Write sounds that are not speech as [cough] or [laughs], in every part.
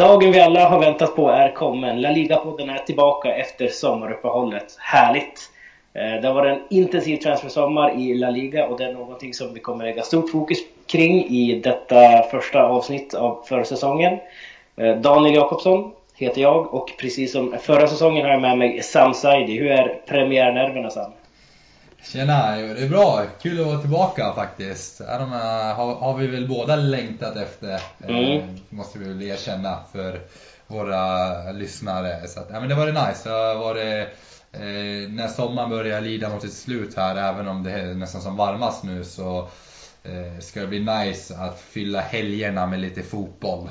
Dagen vi alla har väntat på är kommen. La Liga-podden är tillbaka efter sommaruppehållet. Härligt! Eh, det har varit en intensiv transfersommar i La Liga och det är någonting som vi kommer lägga stort fokus kring i detta första avsnitt av försäsongen. Eh, Daniel Jakobsson heter jag och precis som förra säsongen har jag med mig Sam Saidi. Hur är premiärnerverna Sam? Tjena, det är bra. Kul att vara tillbaka faktiskt. De har, har vi väl båda längtat efter, eh, mm. måste vi väl erkänna för våra lyssnare. Så att, ja, men det var det nice. Det har varit, eh, när sommaren börjar lida mot sitt slut här, även om det är nästan som varmast nu, så eh, ska det bli nice att fylla helgerna med lite fotboll.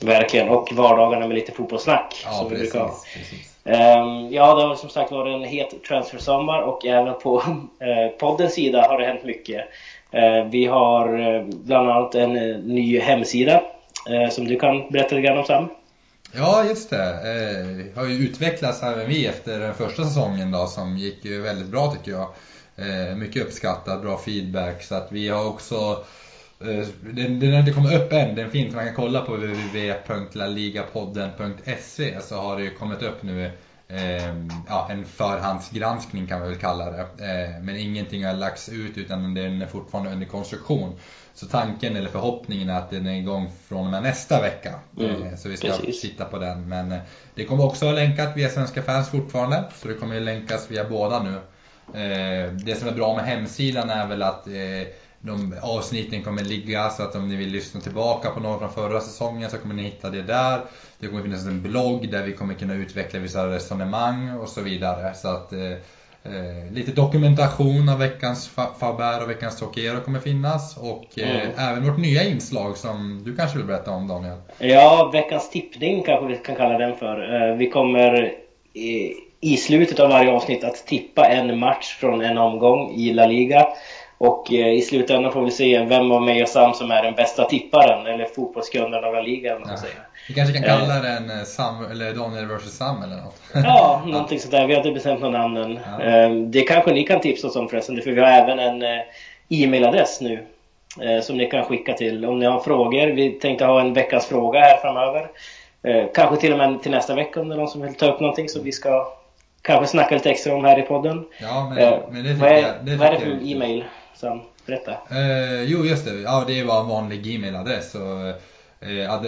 Verkligen, och vardagarna med lite fotbollssnack. Ja, precis, precis. Ehm, ja, det har som sagt varit en het transfersommar och även på [laughs] eh, poddens sida har det hänt mycket. Ehm, vi har eh, bland annat en eh, ny hemsida som du kan berätta lite grann om Sam. Ja, just det. Eh, har ju utvecklats även vi efter den första säsongen då som gick väldigt bra tycker jag. Eh, mycket uppskattat, bra feedback. Så att vi har också den, den har inte kommit upp än, den finns. Man kan kolla på www.laligapodden.se så har det kommit upp nu eh, ja, en förhandsgranskning kan man väl kalla det. Eh, men ingenting har lagts ut utan den är fortfarande under konstruktion. Så tanken eller förhoppningen är att den är igång från och med nästa vecka. Mm, eh, så vi ska precis. titta på den. Men eh, det kommer också vara länkat via Svenska fans fortfarande. Så det kommer länkas via båda nu. Eh, det som är bra med hemsidan är väl att de avsnitten kommer ligga så att om ni vill lyssna tillbaka på något från förra säsongen så kommer ni hitta det där. Det kommer finnas en blogg där vi kommer kunna utveckla vissa resonemang och så vidare. Så att eh, eh lite dokumentation av veckans Faber och veckans Tokero kommer finnas och eh, mm. även vårt nya inslag som du kanske vill berätta om Daniel? Ja, veckans tippning kanske vi kan kalla den för. Eh, vi kommer i, i slutet av varje avsnitt att tippa en match från en omgång i La Liga. Och eh, i slutändan får vi se vem av mig och Sam som är den bästa tipparen eller fotbollskunden av ligan. Ja. Vi kanske kan kalla eh. den eh, Sam, eller Daniel vs Sam eller något. ja, någonting sånt där. Vi har inte bestämt någon namnen. Ja. Eh, det kanske ni kan tipsa oss om förresten, för vi har även en e-mailadress nu som ni kan skicka till om ni har frågor. Vi tänkte ha en veckans fråga här framöver. Kanske till och med till nästa vecka om det är någon som vill ta upp någonting så vi ska kanske snacka lite extra om här i podden. Ja, men, men det tycker vad är, jag. Det vad är det för e-mail? Sam, berätta. Eh, jo, just det. Ja, det var en vanlig e-mailadress. eh,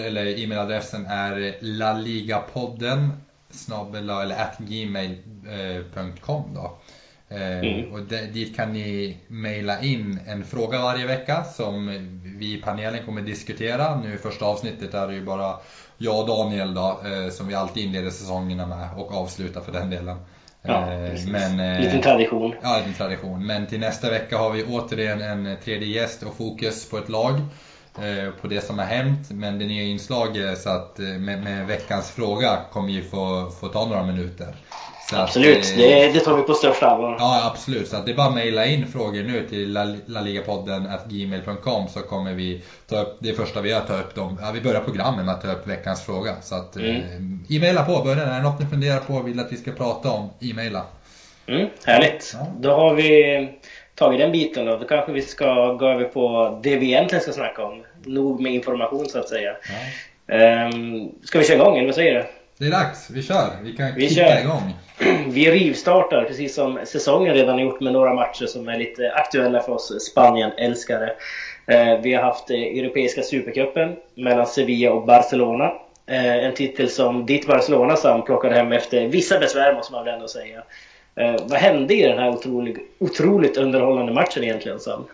eller e-mailadressen är laligapodden snabbela eller at gmail.com då. Eh, mm. Och dit kan ni mejla in en fråga varje vecka som vi i panelen kommer diskutera. Nu i första avsnittet är det ju bara jag och Daniel då, eh, som vi alltid inleder säsongerna med och avslutar för den delen. Ja, eh, men, eh, liten tradition. Ja, liten tradition. Men till nästa vecka har vi återigen en tredje gäst och fokus på ett lag. Eh, på det som har hänt. Men det nya inslaget så att med, med veckans fråga kommer ju få, få ta några minuter. Så absolut, att, det, det tar vi på största allvar. Ja, absolut. Så att det är bara att mejla in frågor nu till laligapodden gmail.com så kommer vi ta upp, det första vi gör, ta upp dem. Ja, vi börjar programmet med att ta upp veckans fråga. Så att mm. eh, e-maila på, börja Är det något ni funderar på och vill att vi ska prata om, e-maila. Mm, härligt. Ja. Då har vi tagit den biten då. Då kanske vi ska gå över på det vi egentligen ska snacka om. Nog med information så att säga. Ja. Um, ska vi köra igång eller vad säger du? Det är dags, vi kör. Vi kan vi kicka kör. igång. [clears throat] Vi rivstartar precis som säsongen redan har gjort med några matcher som är lite aktuella för oss Spanien-älskare. Eh, vi har haft eh, Europeiska Supercupen mellan Sevilla och Barcelona. Eh, en titel som ditt Barcelona Sam plockade hem efter vissa besvär måste man väl ändå säga. Vad hände i den här otroligt, otroligt underhållande matchen egentligen Sam?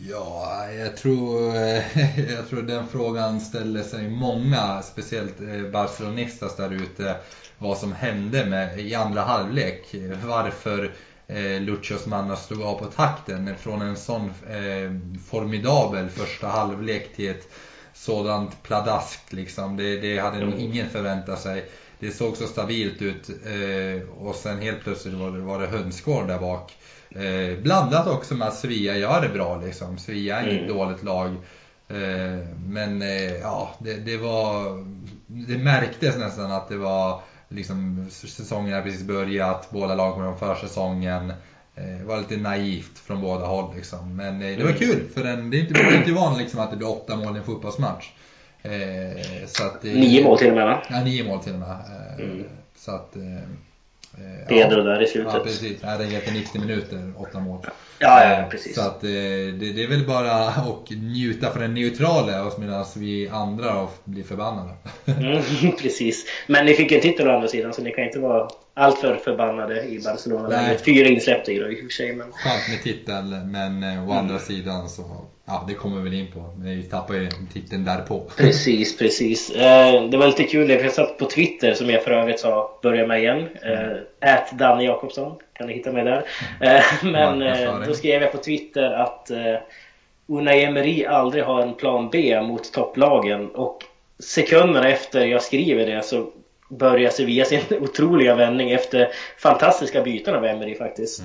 Ja, jag tror, [laughs] jag tror den frågan ställer sig många, speciellt eh, barcelonistas där ute, vad som hände med, i andra halvlek. Varför eh, Luchos mannar slog av på takten från en sån eh, formidabel första halvlek till ett sådant pladask liksom. Det, det hade nog ingen förväntat sig. Det såg så stabilt ut eh, och sen helt plötsligt var det, var det hönsgård där bak. Eh, blandat också med att Sevilla gör det bra liksom. Sevilla är inget mm. dåligt lag. Eh, men eh, ja, det, det, var... Det märktes nästan att det var liksom säsongen har precis börjat, båda lag kommer från försäsongen. Det var lite naivt från båda håll liksom. Men det var mm. kul för den, det är inte, det är inte vanligt liksom att det blir åtta mål i en fotbollsmatch. Eh, så att det, Nio mål till och med va? Ja, nio mål till och med. Eh, mm. Så att... Eh, eh Pedro ja, där i slutet. Ja, precis. Ja, det är 90 minuter, åtta mål. Ja, ja, eh, precis. Så att det, det, är väl bara att njuta för den neutrala medan vi andra blir förbannade. Mm, [laughs] precis. Men ni fick en titel å andra sidan så ni kan inte vara alltför förbannade i Barcelona. Nej. Fyra insläppta i och för sig. Men... Skönt med titel men å andra mm. sidan så Ja, det kommer vi väl in på. Vi tappar ju titeln därpå. [laughs] Precis, precis. Eh, det var lite kul, jag satt på Twitter som jag för övrigt sa, börja med igen. Ät mm. Danne Jakobsson, kan ni hitta mig där. Eh, [laughs] men då skrev jag på Twitter att Unai Emery aldrig har en plan B mot topplagen. Och sekunderna efter jag skriver det så börjar Sevilla sin [laughs] otroliga vändning efter fantastiska byten av Emery faktiskt.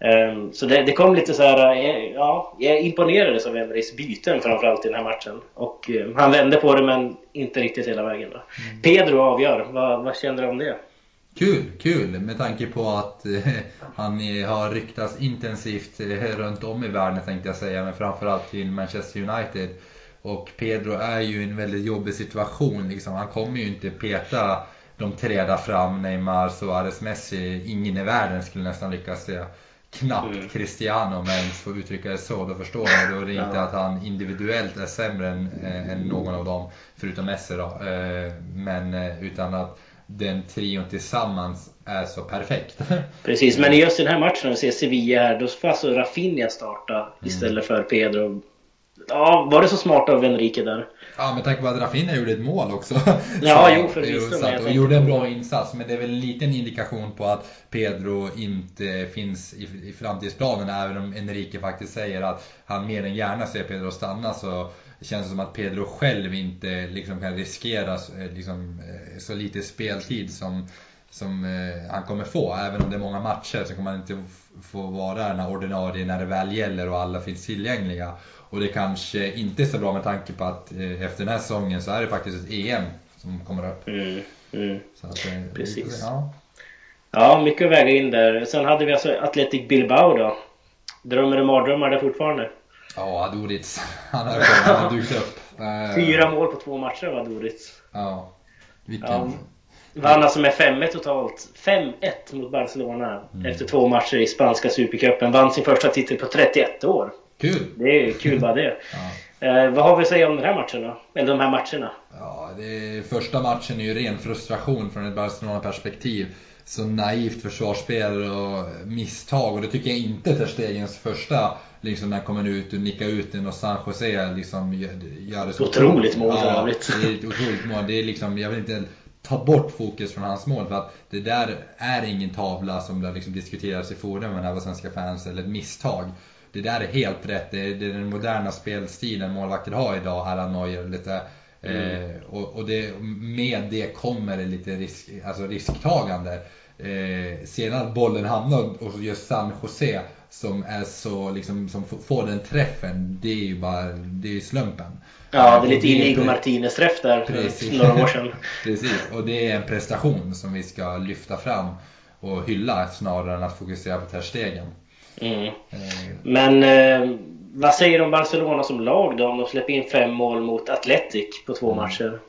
Mm. Um, så det, det, kom lite så här, eh, ja, jag imponerades av Emerys byten framförallt i den här matchen. Och um, han vände på det men inte riktigt hela vägen. Då. Mm. Pedro avgör, vad, vad känner du om det? Kul, kul med tanke på att eh, han har ryktats intensivt eh, runt om i världen tänkte jag säga, men framförallt till Manchester United. Och Pedro är ju i en väldigt jobbig situation. Liksom. Han kommer ju inte peta de tre där fram, Neymar, Suarez, Messi. Ingen i världen skulle nästan lyckas det knappt mm. Cristiano om jag ens får uttrycka det så. Då förstår man. Då är det inte att han individuellt är sämre än, äh, än någon av dem, förutom Messi då. Äh, men äh, utan att den trion tillsammans är så perfekt. [laughs] Precis, men just i den här matchen när vi ser Sevilla här, då får alltså Rafinha starta mm. istället för Pedro. Ja, var det så smart av Enrique där? Ja, med tanke på att Rafinha gjorde ett mål också. Ja, [laughs] jo förvisso. Och gjorde en bra insats. Men det är väl en liten indikation på att Pedro inte finns i, i framtidsplanen. Även om Enrique faktiskt säger att han mer än gärna ser Pedro stanna så känns det som att Pedro själv inte liksom kan riskera liksom, eh, så lite speltid som, som eh, han kommer få. Även om det är många matcher så kommer han inte få vara den här ordinarie när det väl gäller och alla finns tillgängliga. Och det kanske inte är så bra med tanke på att eh, efter den här säsongen så är det faktiskt ett EM som kommer upp. Mm, mm. Att, eh, Precis. Ja. ja, mycket att väga in där. Sen hade vi alltså Athletic Bilbao då. Drömmer du mardrömmar där fortfarande? Ja, Adoric. Han har, han har dykt upp. Eh, Fyra mål på två matcher var Adoric. Ja. Vilken... Ja. Vann alltså med 5-1 totalt. 5-1 mot Barcelona mm. efter två matcher i spanska supercupen. Vann sin första titel på 31 år. Kul! Det är kul bara det. ja. eh, vad har vi att säga om den här matchen då? Eller de här matcherna? Ja, det är, första matchen är ju ren frustration från ett Barcelona-perspektiv. Så naivt försvarsspel och misstag och det tycker jag inte Ter Stegens första liksom när han kommer ut och nickar ut den och San Jose liksom gör det så Otroligt mål för övrigt. Ja, det är ett otroligt mål. Det är liksom, jag vill inte ta bort fokus från hans mål för att det där är ingen tavla som det liksom diskuteras i forum med svenska fans eller ett misstag det där är helt rätt. Det är, det är den moderna spelstilen målvakter har idag, Allan Neuer. Lite, mm. eh, och, och det, med det kommer det lite risk, alltså risktagande. Eh, senare bollen hamnar hos just San Jose som är så liksom, som får den träffen, det är ju bara, det är slumpen. Ja, det är lite Inigo Martinez träff där för [laughs] några år sedan. [laughs] Precis, och det är en prestation som vi ska lyfta fram och hylla snarare än att fokusera på Ter Mm. Men eh, vad säger du om Barcelona som lag då? Om de släpper in fem mål mot Atletic på två mm. matcher.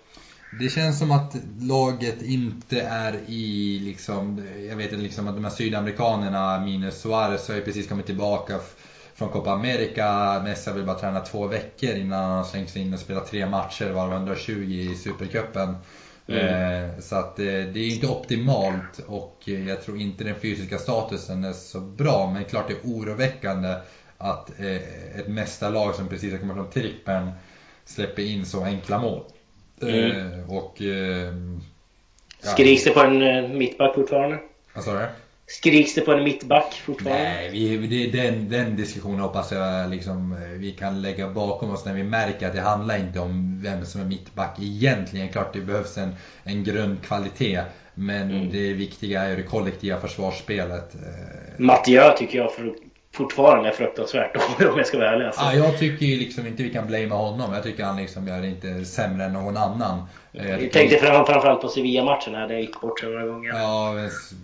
Det känns som att laget inte är i liksom, jag vet inte liksom att de här sydamerikanerna minus Suarez har ju precis kommit tillbaka från Copa America. Messi vill bara träna två veckor innan han slängs in och spelar tre matcher varav 120 i Supercupen. Mm. Eh, så att eh, det är inte optimalt och eh, jag tror inte den fysiska statusen är så bra. Men klart det är oroväckande att ett mästarlag som precis har kommit från trippen släpper in så enkla mål. Mm. Och... Ja. Skriks det på en mittback fortfarande? Vad sa du? Skriks det på en mittback fortfarande? Nej, vi, den, den diskussionen hoppas jag liksom, vi kan lägga bakom oss när vi märker att det handlar inte om vem som är mittback egentligen. Klart det behövs en, en grundkvalitet. Men mm. det viktiga är ju det kollektiva försvarsspelet. Eh. Mattiö tycker jag fortfarande är fruktansvärt [laughs] om jag ska vara ärlig. Alltså. Ja, jag tycker ju liksom inte vi kan blamea honom. Jag tycker han liksom gör det inte sämre än någon annan. Jag, jag tänkte framförallt på Sevilla-matchen här, det gick bort så några gånger. Ja,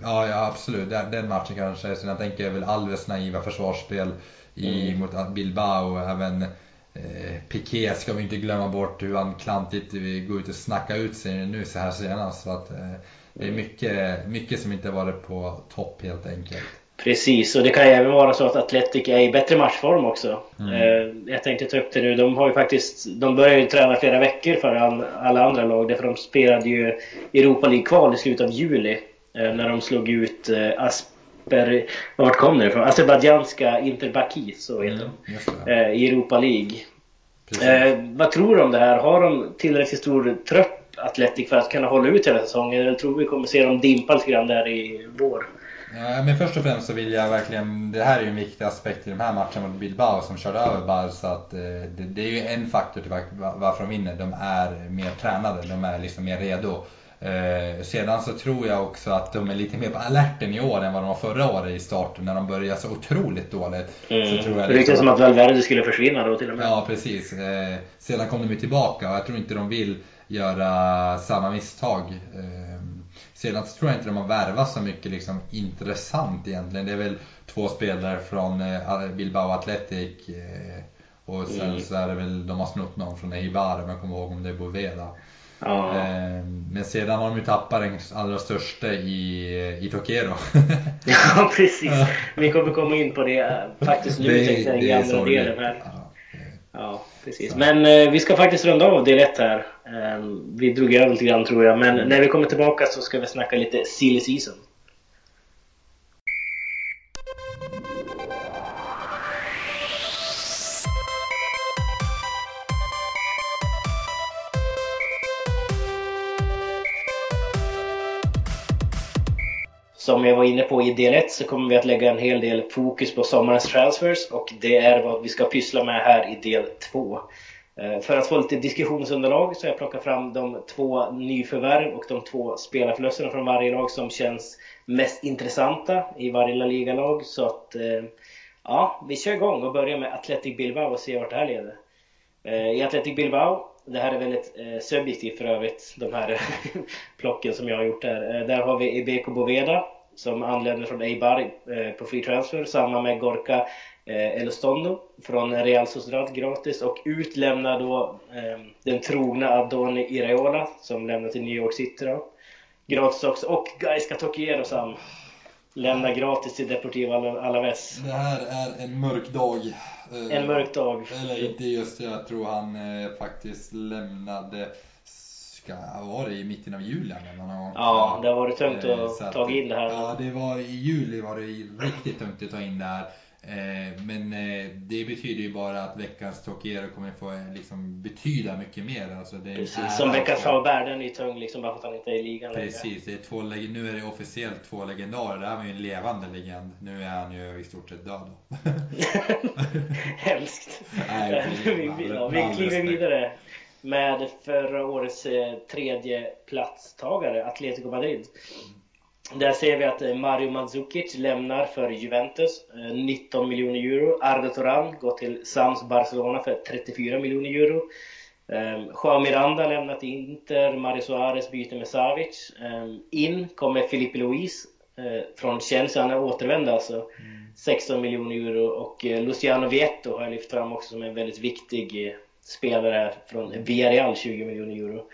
ja, ja absolut. Den, den matchen kanske. Sen jag tänker väl Alves naiva försvarsspel i, mm. mot Bilbao. Även Eh, Piqué ska vi inte glömma bort hur han klantigt går ut och snackar ut sig nu så här senast. Så att, eh, det är mycket, mycket som inte varit på topp helt enkelt. Precis, och det kan ju även vara så att Atletic är i bättre matchform också. Mm. Eh, jag tänkte ta upp det nu. De har ju faktiskt... De började ju träna flera veckor före all, alla andra lag. Därför de spelade ju Europa League-kval i slutet av juli. Eh, när de slog ut eh, Asper... Vart kom det ifrån? Azerbajdzjanska Interbaki, så heter mm, de. I Europa League. Eh, vad tror du om det här? Har de tillräckligt stor trupp Atletic för att kunna hålla ut hela säsongen? Eller tror vi kommer se dem dimpa lite grann där i vår? Ja, men först och främst så vill jag verkligen, det här är ju en viktig aspekt i de här matcherna mot Bilbao som körde över Barca. Att, eh, det, det, är ju en faktor till varför de vinner. De är mer tränade, de är liksom mer redo. Eh, sedan så tror jag också att de är lite mer på alerten i år än vad de var förra året i starten när de började så otroligt dåligt. Mm. Så tror jag det ryktas som att Valverde skulle försvinna då till och med. Ja precis. Eh, sedan kom de ju tillbaka och jag tror inte de vill göra samma misstag. Eh, sedan tror jag inte de har värvat så mycket liksom, intressant egentligen. Det är väl två spelare från eh, Bilbao Athletic eh, och sen mm. så är det väl, de har snott någon från Eibar om jag kommer ihåg om det är Boveda. Ja. Men sedan har de ju tappat den allra största i, i Tokero. [laughs] ja precis. Vi kommer komma in på det faktiskt nu det, jag, i andra delen här. Ja. Ja, precis. Men eh, vi ska faktiskt runda av del 1 här. Eh, vi drog över lite grann tror jag, men mm. när vi kommer tillbaka så ska vi snacka lite silly season. Som jag var inne på i del 1 så kommer vi att lägga en hel del fokus på sommarens transfers och det är vad vi ska pyssla med här i del 2. Eh, för att få lite diskussionsunderlag så har jag plockat fram de två nyförvärv och de två spelarförlusterna från varje lag som känns mest intressanta i varje La Liga-lag. Så att eh, ja, vi kör igång och börjar med Athletic Bilbao och ser vart det här leder. Eh, I Athletic Bilbao det här är väldigt eh, subjektivt för övrigt, de här [laughs] plocken som jag har gjort här. Eh, där har vi Ibeko Boveda som anländer från Eibar eh, på free transfer. Samma med Gorka eh, Elostondo från Real Sociedad gratis och utlämnar då eh, den trogna Adoni Iraola som lämnar till New York City då. Gratis också. Och Gaiska Tokiero Sam lämnar gratis till Deportivo Alaves. Det här är en mörk dag. En mörk dag. Eller inte just det, jag tror han faktiskt lämnade ska, var det i mitten av juli någon gång? Ja, det har varit tungt att, att ta in det här. Ja, det var i juli var det riktigt tungt att ta in det här. Eh, men eh, det betyder ju bara att veckans Tokiero kommer få eh, liksom betyda mycket mer. Alltså det Precis, som veckans Hauberg, den är tung liksom bara för att han inte är i ligan Precis, det är två, nu är det officiellt två legendarer. Det här var ju en levande legend. Nu är han ju i stort sett död. [laughs] Hemskt. Nej, [laughs] vi, ja, vi kliver vidare med förra årets tredje platstagare Atletico Madrid. Där ser vi att eh, Mario Mandzukic lämnar för Juventus, 19 eh, miljoner euro. Arda Turan går till Sams Barcelona för 34 miljoner euro. Um, Joao Miranda lämnar till Inter, Mario Suarez byter med Savic. Um, in kommer Filipe Luis uh, från Chelsea, han är återvänd alltså. Mm. 16 miljoner euro och Luciano Vietto har jag lyft fram också som en väldigt viktig spelare från Villarreal 20 miljoner euro.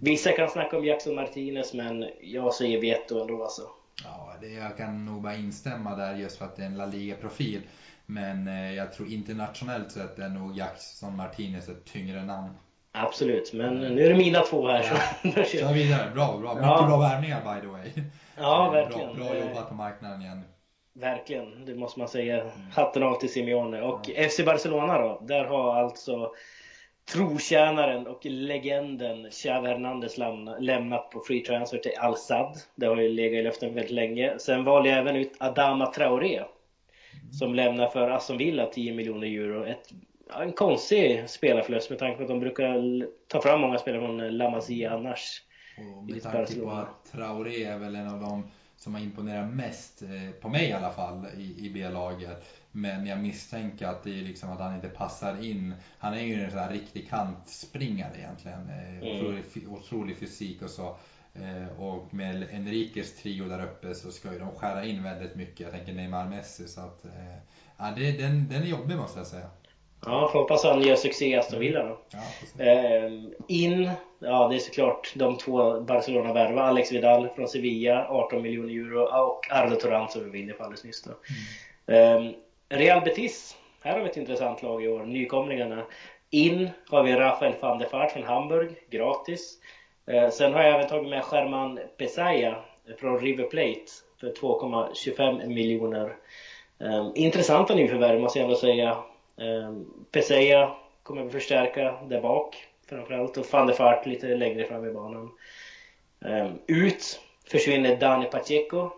Vissa kan snacka om Jackson Martinez men jag säger veto ändå alltså. Ja, det, jag kan nog bara instämma där just för att det är en La Liga-profil. Men eh, jag tror internationellt sett är nog Jackson Martinez ett tyngre namn. Absolut, men nu är det mina två här. Ja. Så kör vidare, bra, bra. Mycket ja. bra värvningar by the way. Ja, verkligen. Bra, bra jobbat på marknaden igen. Verkligen, det måste man säga. Mm. Hatten av till Simeone. Och ja. FC Barcelona då, där har alltså trotjänaren och legenden Xavi Hernandez lämnat på free transfer till Al-Sad. Det har ju legat i luften väldigt länge. Sen valde jag även ut Adama Traoré. Som lämnar för Aston Villa 10 miljoner euro. Ett, en konstig spelarförlust med tanke på att de brukar ta fram många spelare från La Masia annars. Och med tanke på att Traoré är väl en av de som har imponerat mest, eh, på mig i alla fall, i, i B-laget. Men jag misstänker att det är liksom att han inte passar in. Han är ju en sån här riktig kantspringare egentligen. Eh, mm. Otrolig, otrolig fysik och så. Eh, och med Enriques trio där uppe så ska ju de skära in väldigt mycket. Jag tänker Neymar Messi. Så att, ja, det, den, den är jobbig måste jag säga. Ja, får hoppas han gör succé i Aston Villa då. Ja, eh, in, ja det är såklart de två Barcelona värva Alex Vidal från Sevilla, 18 miljoner euro och Ardo Toran som vi var inne på alldeles nyss då. Mm. Eh, Real Betis, här har vi ett intressant lag i år, nykomlingarna. In har vi Rafael van der Vaart från Hamburg, gratis. Eh, sen har jag även tagit med German Pesaya från River Plate för 2,25 miljoner. Intressanta nyförvärv måste jag ändå säga. Eh, Pesaya kommer att förstärka där bak framförallt och van der Vaart lite längre fram i banan. Ut försvinner Dani Pacheco.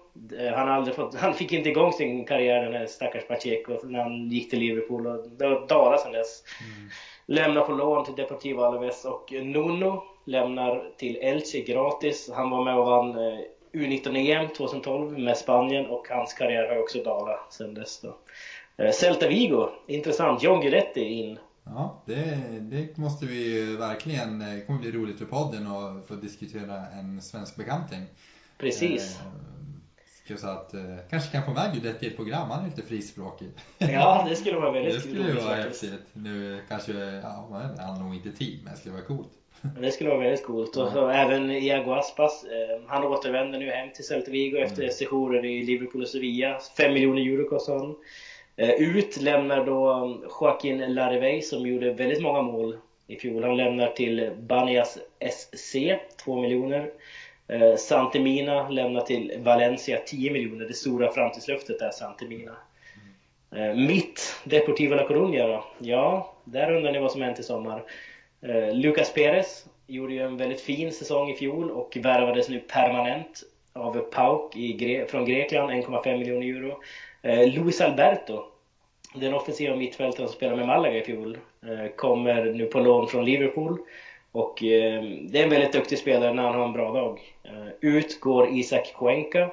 Han, har aldrig fått, [laughs] han fick inte igång sin karriär den här stackars Pacheco när han gick till Liverpool och det har dalat sen dess. Mm. Lämnar på lån till Deportivo Alaves och Nuno lämnar till Elche gratis. Han var med och vann eh, U19-EM 2012 med Spanien och hans karriär har också dalat sen dess då. Eh, Celta Vigo, intressant. John Guidetti in. Ja, det, det måste vi verkligen, det kommer bli roligt för podden att få diskutera en svensk bekanting. Precis. Eh, så att, eh, kanske kan få med Guidetti i ett program, han är lite frispråkig. Ja, det skulle vara väldigt [laughs] Det skulle ju vara häftigt. Nu kanske, ja, han har nog inte tid, men det skulle vara coolt. Det skulle vara väldigt coolt. Och så även Iago Aspas. Eh, han återvänder nu hem till Celta Vigo efter mm. sessioner i Liverpool och Sevilla. 5 miljoner euro kostar han. Eh, ut lämnar då um, Joaquin Larivey som gjorde väldigt många mål i fjol. Han lämnar till Banias SC, 2 miljoner. Eh, Santemina lämnar till Valencia 10 miljoner. Det stora framtidslöftet är Santemina. Mm. mitt Deportivo La Coruña då? Ja, där undrar ni vad som hänt i sommar. Lucas Perez gjorde ju en väldigt fin säsong i fjol och värvades nu permanent av PAOK i Gre från Grekland, 1,5 miljoner euro. Luis Alberto, den offensiva mittfältaren som spelade med Malaga i fjol, eh, kommer nu på lån från Liverpool. Och eh, det är en väldigt duktig spelare när han har en bra dag. Eh, ut går Isak Cuenca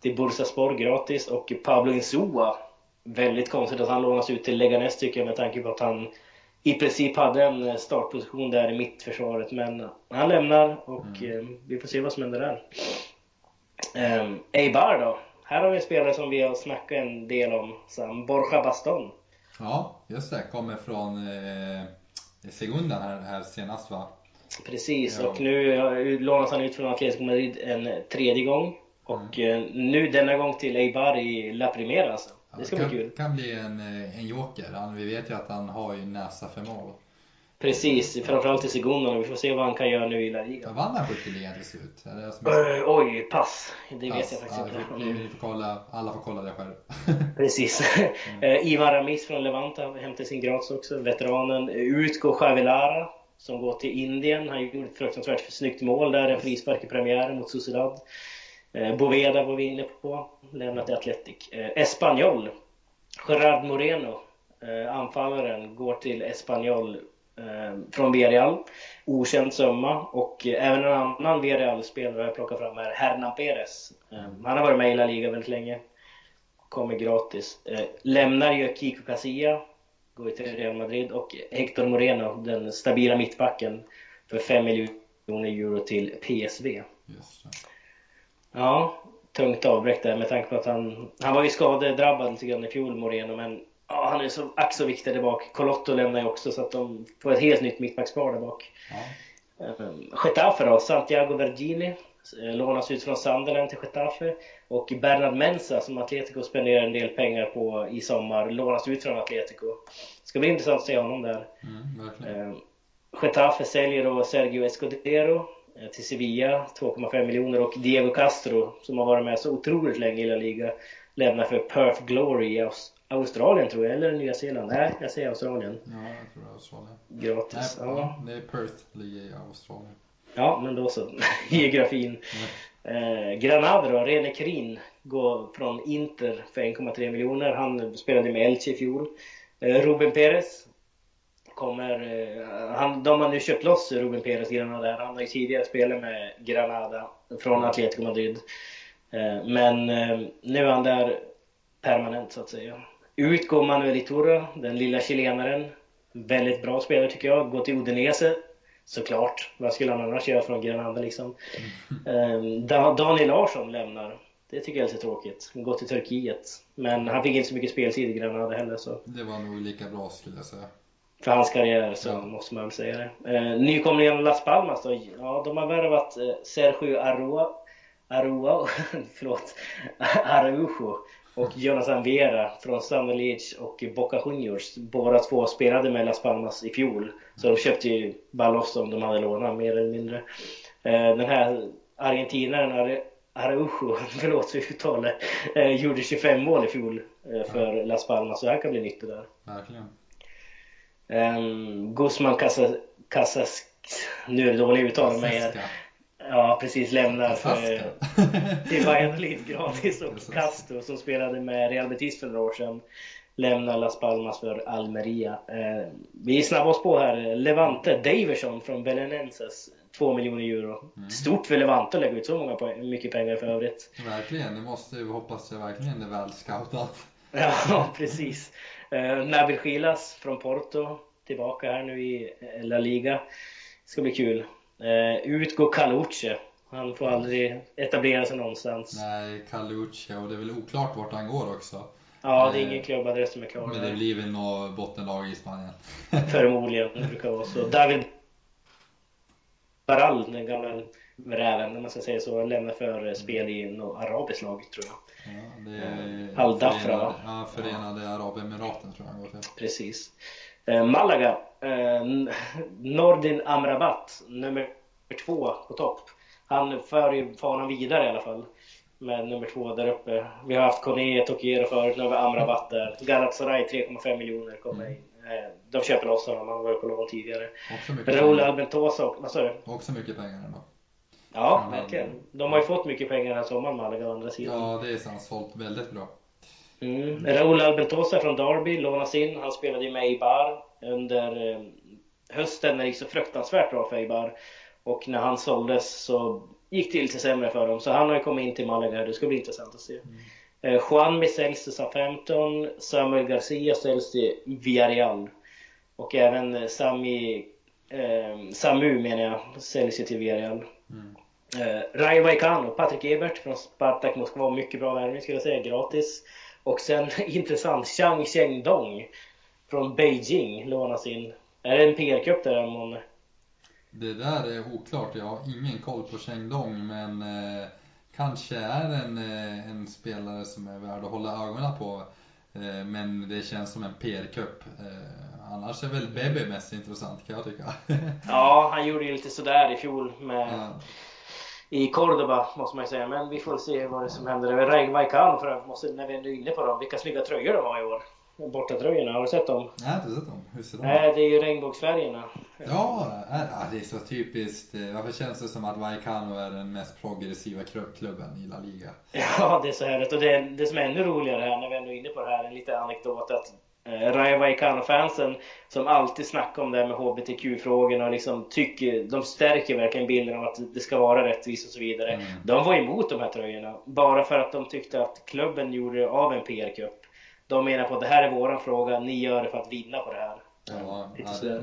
till Bursaspor gratis och Pablo Insua. Väldigt konstigt att han lånas ut till Leganes tycker jag med tanke på att han i princip hade en startposition där i mittförsvaret. Men han lämnar och mm. vi får se vad som händer där. Um, Eibar då? Här har vi en spelare som vi har snackat en del om, Sam. Borja Baston. Ja, just det. Kommer från eh, Segunda här, här senast va? Precis, ja. och nu lånas han ut från Atletico Madrid en tredje gång. Och mm. nu denna gång till Eibar i La Primera alltså. Det ska kan, bli kul. kan bli en, eh, en joker. Han, vi vet ju att han har ju näsa för mål. Precis, framförallt i Segunda. Vi får se vad han kan göra nu i La Liga. Vann han skytteligan till slut? Uh, oj, pass. Det pass. vet jag faktiskt ja, inte. Vi, får kolla, alla får kolla det själv. [laughs] Precis. mm. uh, Ivan Ramis från Levante hämtar sin gratis också. Veteranen. Utgår Javilara som går till Indien. Han gjorde ett fruktansvärt snyggt mål där, en frispark i premiären mot Sociedad. Eh, Boveda var vi inne på, lämnat till Atletic. Eh, Espanyol, Gerard Moreno, eh, anfallaren, går till Espanyol eh, från Villarreal. Okänd summa och eh, även en annan Villarreal-spelare jag plockar fram här, Hernan Perez. Eh, han har varit med i La Liga väldigt länge. Kommer gratis. Eh, lämnar ju Kiko Casilla går till Real Madrid och Hector Moreno, den stabila mittbacken, för 5 miljoner euro till PSV. Ja, tungt avbräck där med tanke på att han, han var ju skadedrabbad lite grann i fjol, Moreno, men ja, han är så ack så viktig där bak. Colotto lämnar ju också så att de får ett helt nytt mittbackspar där bak. Ja. Um, Getafe då, Santiago Vergini Eh, lånas ut från Sunderland till Getafe. Och Bernard Mensa som Atletico spenderar en del pengar på i sommar lånas ut från Atletico. Det ska bli intressant att se honom där. Mm, eh, Getafe säljer då Sergio Escudero eh, till Sevilla, 2,5 miljoner. Och Diego Castro, som har varit med så otroligt länge i La Liga, lämnar för Perth Glory i Australien tror jag, eller Nya Zeeland. Nej, jag säger Australien. Ja, jag tror Australien. Gratis. Nej, ja. det är Perth, ligger i Australien. Ja, men då så. [laughs] Geografin. Eh, Granada då, Rene Krin går från Inter för 1,3 miljoner. Han spelade med Elche i fjol. Eh, Ruben Perez kommer... Eh, han, de har nu köpt loss Ruben Perez Granada. Han har ju tidigare spelat med Granada från Atletico Madrid. Eh, men eh, nu är han där permanent så att säga. Ut går Manuel Iturra, den lilla chilenaren. Väldigt bra spelare tycker jag. Går till Udinese Såklart. Vad skulle han annars göra från Granada liksom? Mm. Daniel Larsson lämnar. Det tycker jag är lite tråkigt. Gå till Turkiet. Men han fick inte så mycket speltid i Granada heller så. Det var nog lika bra skulle jag säga. för hans karriär så ja. måste man väl säga det. Eh, nykomlingen Las Palmas då, ja de har värvat eh, Sergio Arroa, Arroa [laughs] förlåt, [laughs] Araujo och Jonathan Vera från Thunder Leeds och Boca Juniors. Båda två spelade med Las Palmas i fjol. Så de köpte ju bara loss om de hade lånat mer eller mindre. Eh, den här argentinaren Araujo, [laughs] förlåt för uttalet, eh, gjorde 25 mål i fjol eh, för ja. Las Palmas så det här kan bli nyttigt där. Verkligen. Um, Guzman Casas, Casas nu är det dåligt uttal men Ja precis, lämnar för, [laughs] till Valladolid gratis och Castro som spelade med Real Betis för några år sedan lämnar Las Palmas för Almeria. Eh, vi snabbar oss på här. Levante Daverson från Belenenses 2 miljoner euro. Mm. Stort för Levante att lägga ut så många poäng, mycket pengar för övrigt. Verkligen, det måste vi hoppas jag verkligen är väl scoutat. [laughs] ja, precis. Eh, Nabil Gilas från Porto tillbaka här nu i La Liga. Det ska bli kul. Eh, utgår Caluche. Han får aldrig etablera sig någonstans. Nej, Caluche och det är väl oklart vart han går också. Ja, det är ingen klubbadress som är klar. Men det blir väl något bottenlag i Spanien. [laughs] Förmodligen, det brukar vara så. David Baral, den gamla räven, om man ska säga så, lämnar för spel i något arabiskt lag, tror jag. Ja, eh, Al Dafra, va? Ja, Förenade Arabemiraten tror jag han går till. Precis. Eh, Malaga, eh, Nordin Amrabat, nummer två på topp. Han för ju fanan vidare i alla fall med nummer två där uppe. Vi har haft Kone, Tokiero förut, nu har vi Amrabat där. Galatasaray 3,5 miljoner kommer in. Eh, de köper loss honom, han var ju på lån tidigare. Raúl Albentosa, vad sa du? Också mycket pengar ändå. Ja, verkligen. De har ju fått mycket pengar den här sommaren Malaga å andra sidan. Ja, det är sant. Sålt väldigt bra. Mm. Raúl Albentosa från Derby lånas in. Han spelade ju med i Bar under eh, hösten när det gick så fruktansvärt bra för Eibar. Och när han såldes så gick det lite sämre för dem. Så han har ju kommit in till Malaga. Det ska bli intressant att se. Mm. Eh, Juanmi säljs till SA-15. Samuel Garcia säljs till Villarreal. Och även eh, Sami, eh, Samu menar jag, säljs till Villarreal. Mm. Eh, Rayo Vallecano, Patrik Ebert från Spartak Moskva. Mycket bra värvning skulle jag säga, gratis. Och sen [laughs] intressant, Chang Cheng Dong från Beijing lånas in. Är det en PR-cup där månne? Det där är oklart. Jag har ingen koll på Chengdong men eh, kanske är en, eh, en spelare som är värd att hålla ögonen på. Eh, men det känns som en PR-cup. Eh, annars är väl Bebe mest intressant kan jag tycka. [laughs] ja, han gjorde ju lite sådär i fjol med ja. I Cordoba måste man ju säga. Men vi får se vad det som händer. Raig Vaikan för måste, när vi är inne på dem. Vilka snygga tröjor de har i år bortatröjorna. Har du sett dem? Nej, jag har inte sett dem. Hur ser de Nej, det är ju regnbågsfärgerna. Ja, det är så typiskt. Varför känns det som att Vallecano är den mest progressiva klubben i La Liga? Ja, det är så härligt. Och det, det som är ännu roligare här, när vi ändå är inne på det här, en liten anekdot att eh, Rayo Vallecano-fansen som alltid snackar om det här med HBTQ-frågorna och liksom tycker, de stärker verkligen bilden av att det ska vara rättvist och så vidare. Mm. De var emot de här tröjorna, bara för att de tyckte att klubben gjorde av en PR-cup. De menar på att det här är våran fråga, ni gör det för att vinna på det här. Ja, ja det,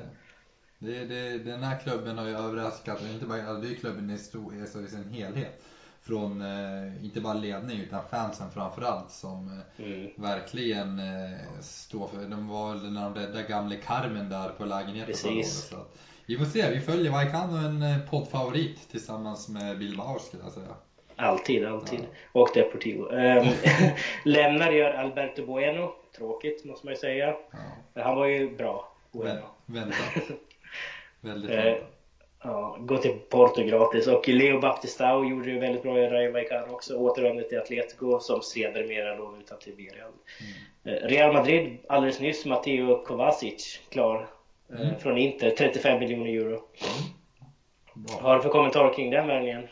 det, det, den här klubben har ju överraskat, inte bara alltså det är klubben i, stor, alltså i sin helhet. Från, eh, inte bara ledning utan fansen framförallt som eh, mm. verkligen eh, står för, de var väl när de räddade gamle Carmen där på lägenheten förra året. Så att, vi får se, vi följer Vallecano en poddfavorit tillsammans med Bilbao skulle jag säga. Alltid, alltid. Ja. Och Deportivo. [laughs] Um, lämnar gör Alberto Bueno. Tråkigt måste man ju säga. Ja. Han var ju bra. Bueno. Vänta. [laughs] Väldigt bra. Ja, gå till Porto gratis. Och Leo Baptistao gjorde ju väldigt bra i Rayo Vallecano också. Återvände till Atletico som sedermera låg utan till Villarreal. Mm. Uh, Real Madrid alldeles nyss. Matteo Kovacic klar. Uh, mm. Från Inter. 35 miljoner euro. Mm. Har du för kommentar kring den värvningen?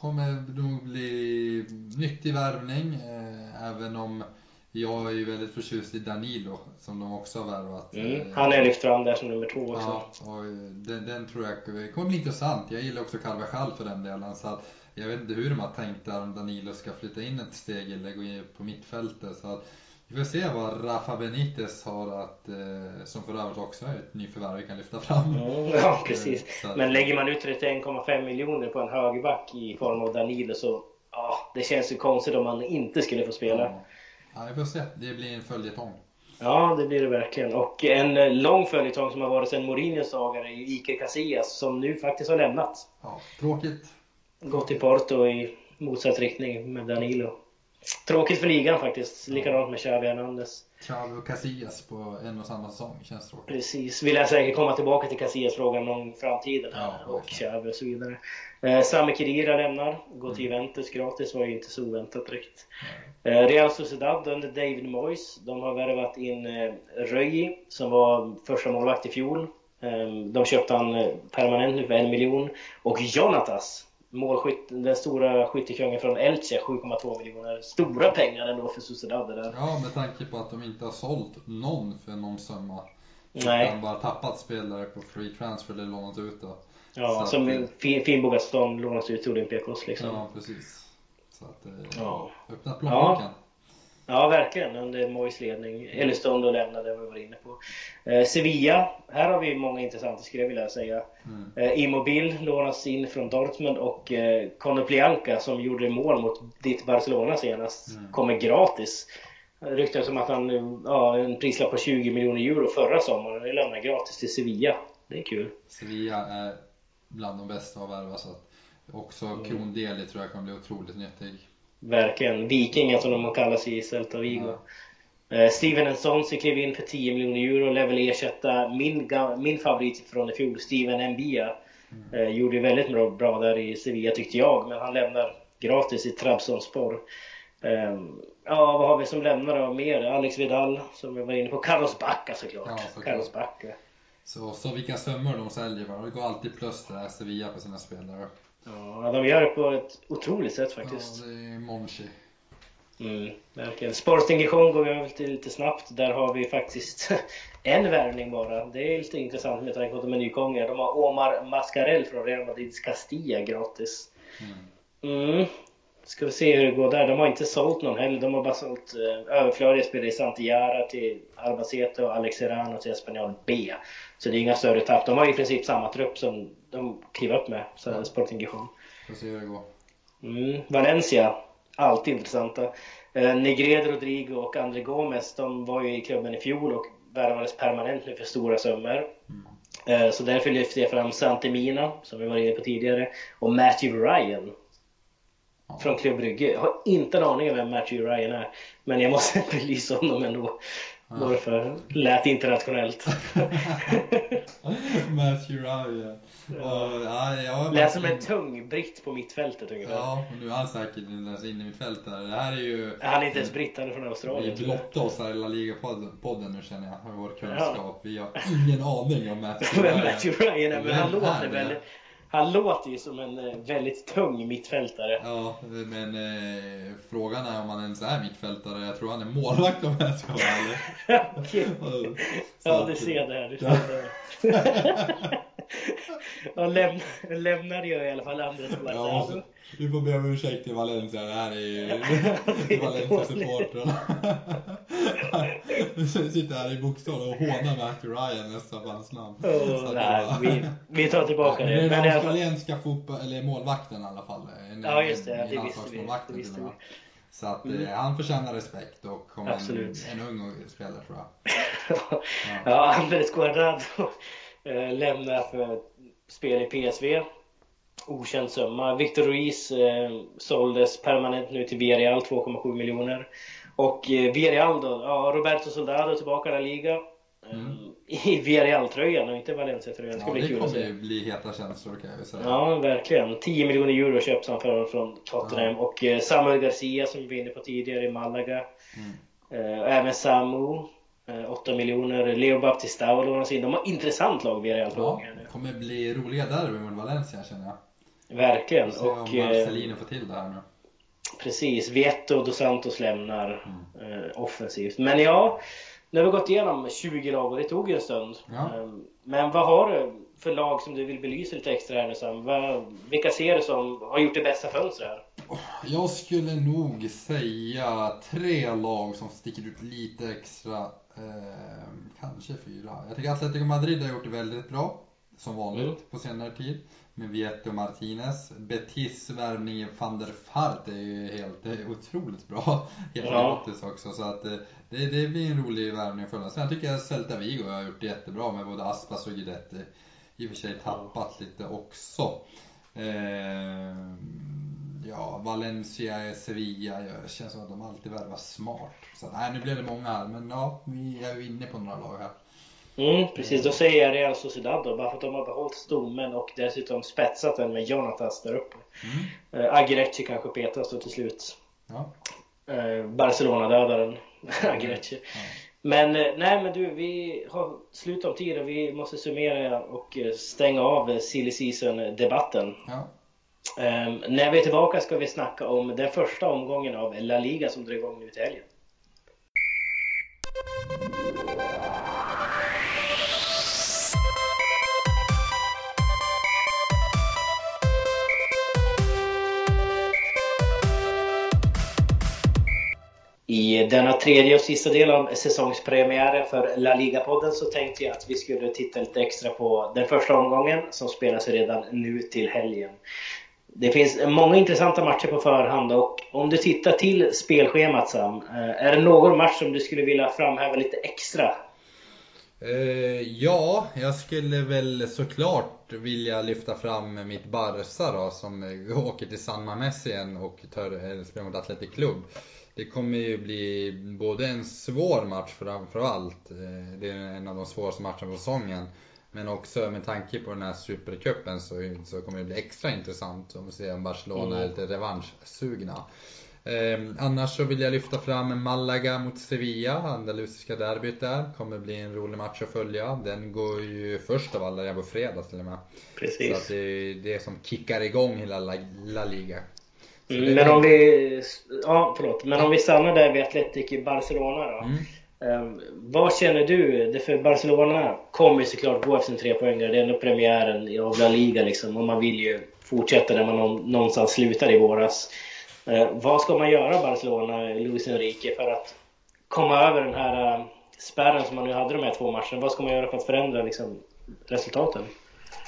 kommer nog bli nyttig värvning. Eh, även om jag är ju väldigt förtjust i Danilo som de också har värvat. Mm, eh, han är lyft fram där som nummer två också. Ja, och den, den tror jag kommer bli intressant. Jag gillar också Carvajal för den delen. Så att jag vet inte hur de har tänkt där om Danilo ska flytta in ett steg eller gå in på mittfältet. Så att vi får se vad Rafa Benitez har att, eh, som för övrigt också är ett nyförvärv vi kan lyfta fram. Mm, [laughs] ja, precis. Eh, Men lägger man ut 31,5 miljoner på en högerback i form av Danilo så ja, det känns ju konstigt om man inte skulle få spela. Ja, ja vi får se. Det blir en följetong. Ja, det blir det verkligen. Och en eh, lång följetong som har varit sedan Mourinhos dagar är ju Iker Casillas som nu faktiskt har lämnat. Ja, tråkigt. Gått till Porto i motsatt riktning med Danilo. Tråkigt för ligan faktiskt. Likadant med Xavi Hernandez. Xavi och Casillas på en och samma säsong känns tråkigt. Precis. Vill jag säkert komma tillbaka till Casillas-frågan någon framtiden. Ja, och. Xavi och så vidare. Eh, Sami Khedira lämnar. Går till Juventus gratis. Var ju inte så oväntat direkt. Eh, Real Sociedad under David Moyes. De har värvat in eh, Röji som var första målvakt i fjol. Eh, de köpte han eh, permanent nu för en miljon. Och Jonatas, målskytt, den stora skyttekungen från Elche, 7,2 miljoner. Stora pengar ändå för Sociedad det där. Ja, med tanke på att de inte har sålt någon för någon summa. Nej. Utan bara tappat spelare på free transfer eller lånat ut då. Ja, Så att, som eh, fin, Gaston lånas ut till Olympiakos liksom. Ja, precis. Så att, eh, Ja. öppnat plånboken. Ja, verkligen. Under Moyes ledning. Elistondo lämnade, vad vi var inne på. Eh, Sevilla. Här har vi många intressanta skulle jag vilja säga. Mm. Eh, Immobil lånas in från Dortmund och eh, Konoplyanka som gjorde mål mot ditt Barcelona senast Mm. kommer gratis. Ryktas som att han, ja, en prislapp på 20 miljoner euro förra sommaren. Det lämnar gratis till Sevilla. Det är kul. Sevilla är bland de bästa att värva så att också Mm. Krondeli tror jag kommer bli otroligt nyttig. Verkligen. Vikingen som de kallas i Celta Vigo. Eh, Steven Nsonsi klev in för 10 miljoner euro. Lär väl ersätta min, min favorit från i fjol, Steven Mbia. Eh, gjorde väldigt bra, bra där i Sevilla tyckte jag, men han lämnar gratis i Trabzonspor. Eh, ja, vad har vi som lämnar då mer? Alex Vidal, som jag var inne på. Carlos Bacca såklart. Ja, såklart. Carlos Bacca. Så, så vilka summor de säljer va? Det går alltid plus där Sevilla på sina spelare. Ja, de gör det på ett otroligt sätt faktiskt. Ja, det är Monchi. Mm, verkligen. Sporting Gijon går vi över till lite snabbt. Där har vi faktiskt [laughs] en värvning bara. Det är lite intressant med tanke på att de är nykomlingar. De har Omar Mascarell från Real Madrids Castilla gratis. Mm. Mm. Ska vi se hur det går där. De har inte sålt någon heller. De har bara sålt eh, överflödiga spelare i Santiara till Albacete och Alex Serrano till Espanyol B. Så det är inga större tapp. De har i princip samma trupp som de klev upp med, så Sporting Gijon. Får se hur det går. Mm. Valencia, alltid intressanta. Eh, Negredo, Rodrigo och André Gomes, de var ju i klubben i fjol och värvades permanent nu för stora summor. Eh, så därför lyfter jag fram Santemina, som vi var inne på tidigare, och Matthew Ryan. Ja. Från Club Brygge. Jag har inte en aning om vem Matthew Ryan är. Men jag måste [laughs] belysa honom ändå. Bara för lät internationellt. [laughs] Matthew Ryan. Och, ja, jag Lät som en tung britt på mittfältet ungefär. Ja, och nu är han säkert inte ens inne i mitt fält där. Det här är ju... Han är inte ens britt, han är från Vi Australien. blottar oss här i La Liga-podden nu känner jag, med vår kunskap. Vi har ingen aning om Matthew [laughs] Ryan. Matthew Ryan men han låter väldigt... Han låter ju som en eh, väldigt tung mittfältare. Ja, men eh, frågan är om han ens är mittfältare. Jag tror han är målvakt om jag ska vara ärlig. [laughs] Ja, du ser det här. Du ser det här. [laughs] [laughs] Ja, läm lämnade jag i alla fall Andres Ja, Guardado. vi får be om ursäkt till Valencia. Det här är ju [laughs] Valencia-supportrarna. [laughs] Vi sitter här i bokstav och hånar Matthew Ryan nästan på hans namn. Oh, nej, var- vi, vi tar tillbaka Ja, det. Men den alla fall, australienska fotboll, eller målvakten i alla fall. En- Ja, just det. en- Det visste vi. Det visste vi. Så att Mm. eh, han förtjänar respekt och kommer en, en ung spelare tror jag. [laughs] ja, Andres Guardado eh, lämnar för spel i PSV. Okänd summa. Victor Ruiz eh, såldes permanent nu till Villarreal, 2,7 miljoner. Och eh, Villarreal då, ja, Roberto Soldado tillbaka i La Liga. Eh, Mm. I Villarreal-tröjan och inte Valencia-tröjan. Det ska Ja, bli det kul att kommer se. ju bli heta känslor kan jag säga. Ja, verkligen. 10 miljoner euro köps han för från Tottenham. Och eh, Samuel Garcia som vi var inne på tidigare i Malaga. Mm. Eh, och även Samu. Eh, 8 miljoner. Leo Baptistao lånas in. De har intressant lag Villarreal på Ja, gång här nu. det kommer bli roliga derby mot Valencia känner jag. Verkligen. Se Och eh, Marcelino får till det här nu. precis. Vietto och Dos Santos lämnar Mm. eh, offensivt. Men ja, nu har vi gått igenom 20 lag och det tog ju en stund. Ja. Eh, men vad har du för lag som du vill belysa lite extra här nu Sam? Vilka ser du som har gjort det bästa fönstret här? Jag skulle nog säga tre lag som sticker ut lite extra. Eh, kanske fyra. Jag tycker Atletico Madrid har gjort det väldigt bra. som vanligt mm. på senare tid med Vieto Martinez. Betis värvning van der Fart är ju helt är otroligt bra. [laughs] Helt ja. gratis också. Så att det, det blir en rolig värvning att följa. Sen tycker jag Celta Vigo har gjort det jättebra med både Aspas och Guidetti. I och för sig tappat lite också. Eh, ja, Valencia, Sevilla, det känns som att de alltid värvar smart. Så nej, nu blev det många här, men ja, vi är ju inne på några lag här. Mm, precis, då säger jag Real Sociedad då, bara för att de har behållit stommen och dessutom spetsat den med Jonatas där uppe. Mm. Äh, Agirecci kanske petas då till slut. Ja. Äh, Barcelona-dödaren [laughs] Agirecci. Ja. Men eh, nej men du, vi har slut om tid och vi måste summera och stänga av silly season-debatten. Ja. Um, när vi är tillbaka ska vi snacka om den första omgången av La Liga som drar igång nu till helgen. I denna tredje och sista del av säsongspremiären för La Liga-podden så tänkte jag att vi skulle titta lite extra på den första omgången som spelas redan nu till helgen. Det finns många intressanta matcher på förhand och om du tittar till spelschemat Sam, eh, är det någon match som du skulle vilja framhäva lite extra? Eh, ja, jag skulle väl såklart vilja lyfta fram mitt Barca då som eh, åker till San Mames igen och tar, spelar mot Atletic Club. Det kommer ju bli både en svår match framförallt. Det är en av de svåraste matcherna på säsongen. Men också med tanke på den här supercupen så, så kommer det bli extra intressant om vi ser om Barcelona mm. är lite revanschsugna. Eh, annars så vill jag lyfta fram Malaga mot Sevilla, andalusiska derbyt där. Kommer bli en rolig match att följa. Den går ju först av alla, på fredag till och med. Precis. Så att det är det som kickar igång hela La, La Liga. Mm, men om vi... Ja, förlåt. Men om vi stannar där vid Atletic i Barcelona då. Mm. Um, vad känner du? Det för Barcelona kommer ju såklart gå efter en trepoängare. Det är ändå premiären av La Liga liksom. Och man vill ju fortsätta där man någonstans slutade i våras. Uh, vad ska man göra Barcelona, Luis Enrique, för att komma över den här uh, spärren som man nu hade de här två matcherna? Vad ska man göra för att förändra liksom, resultaten?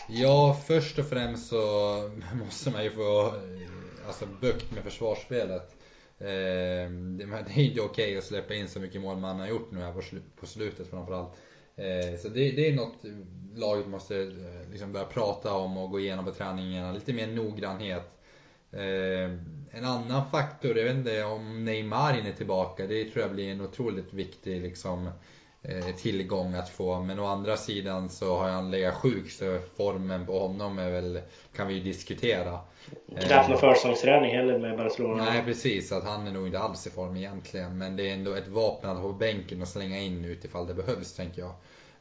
Ja, först och främst så [laughs] måste man ju få eh, alltså, bukt med försvarsspelet. Eh, det, är inte okej okay att släppa in så mycket mål man har gjort nu här på, slutet framförallt. Eh, så det, det, är något laget måste eh, liksom börja prata om och gå igenom på träningarna. Lite mer noggrannhet. Ehm, en annan faktor, jag vet inte om Neymar är tillbaka, det tror jag blir en otroligt viktig liksom, tillgång att få. Men å andra sidan så har han legat sjuk så formen på honom är väl, kan vi ju diskutera. Knappt någon försäsongsträning heller med Barcelona. Nej precis, att han är nog inte alls i form egentligen. Men det är ändå ett vapen att ha på bänken och slänga in utifall det behövs tänker jag.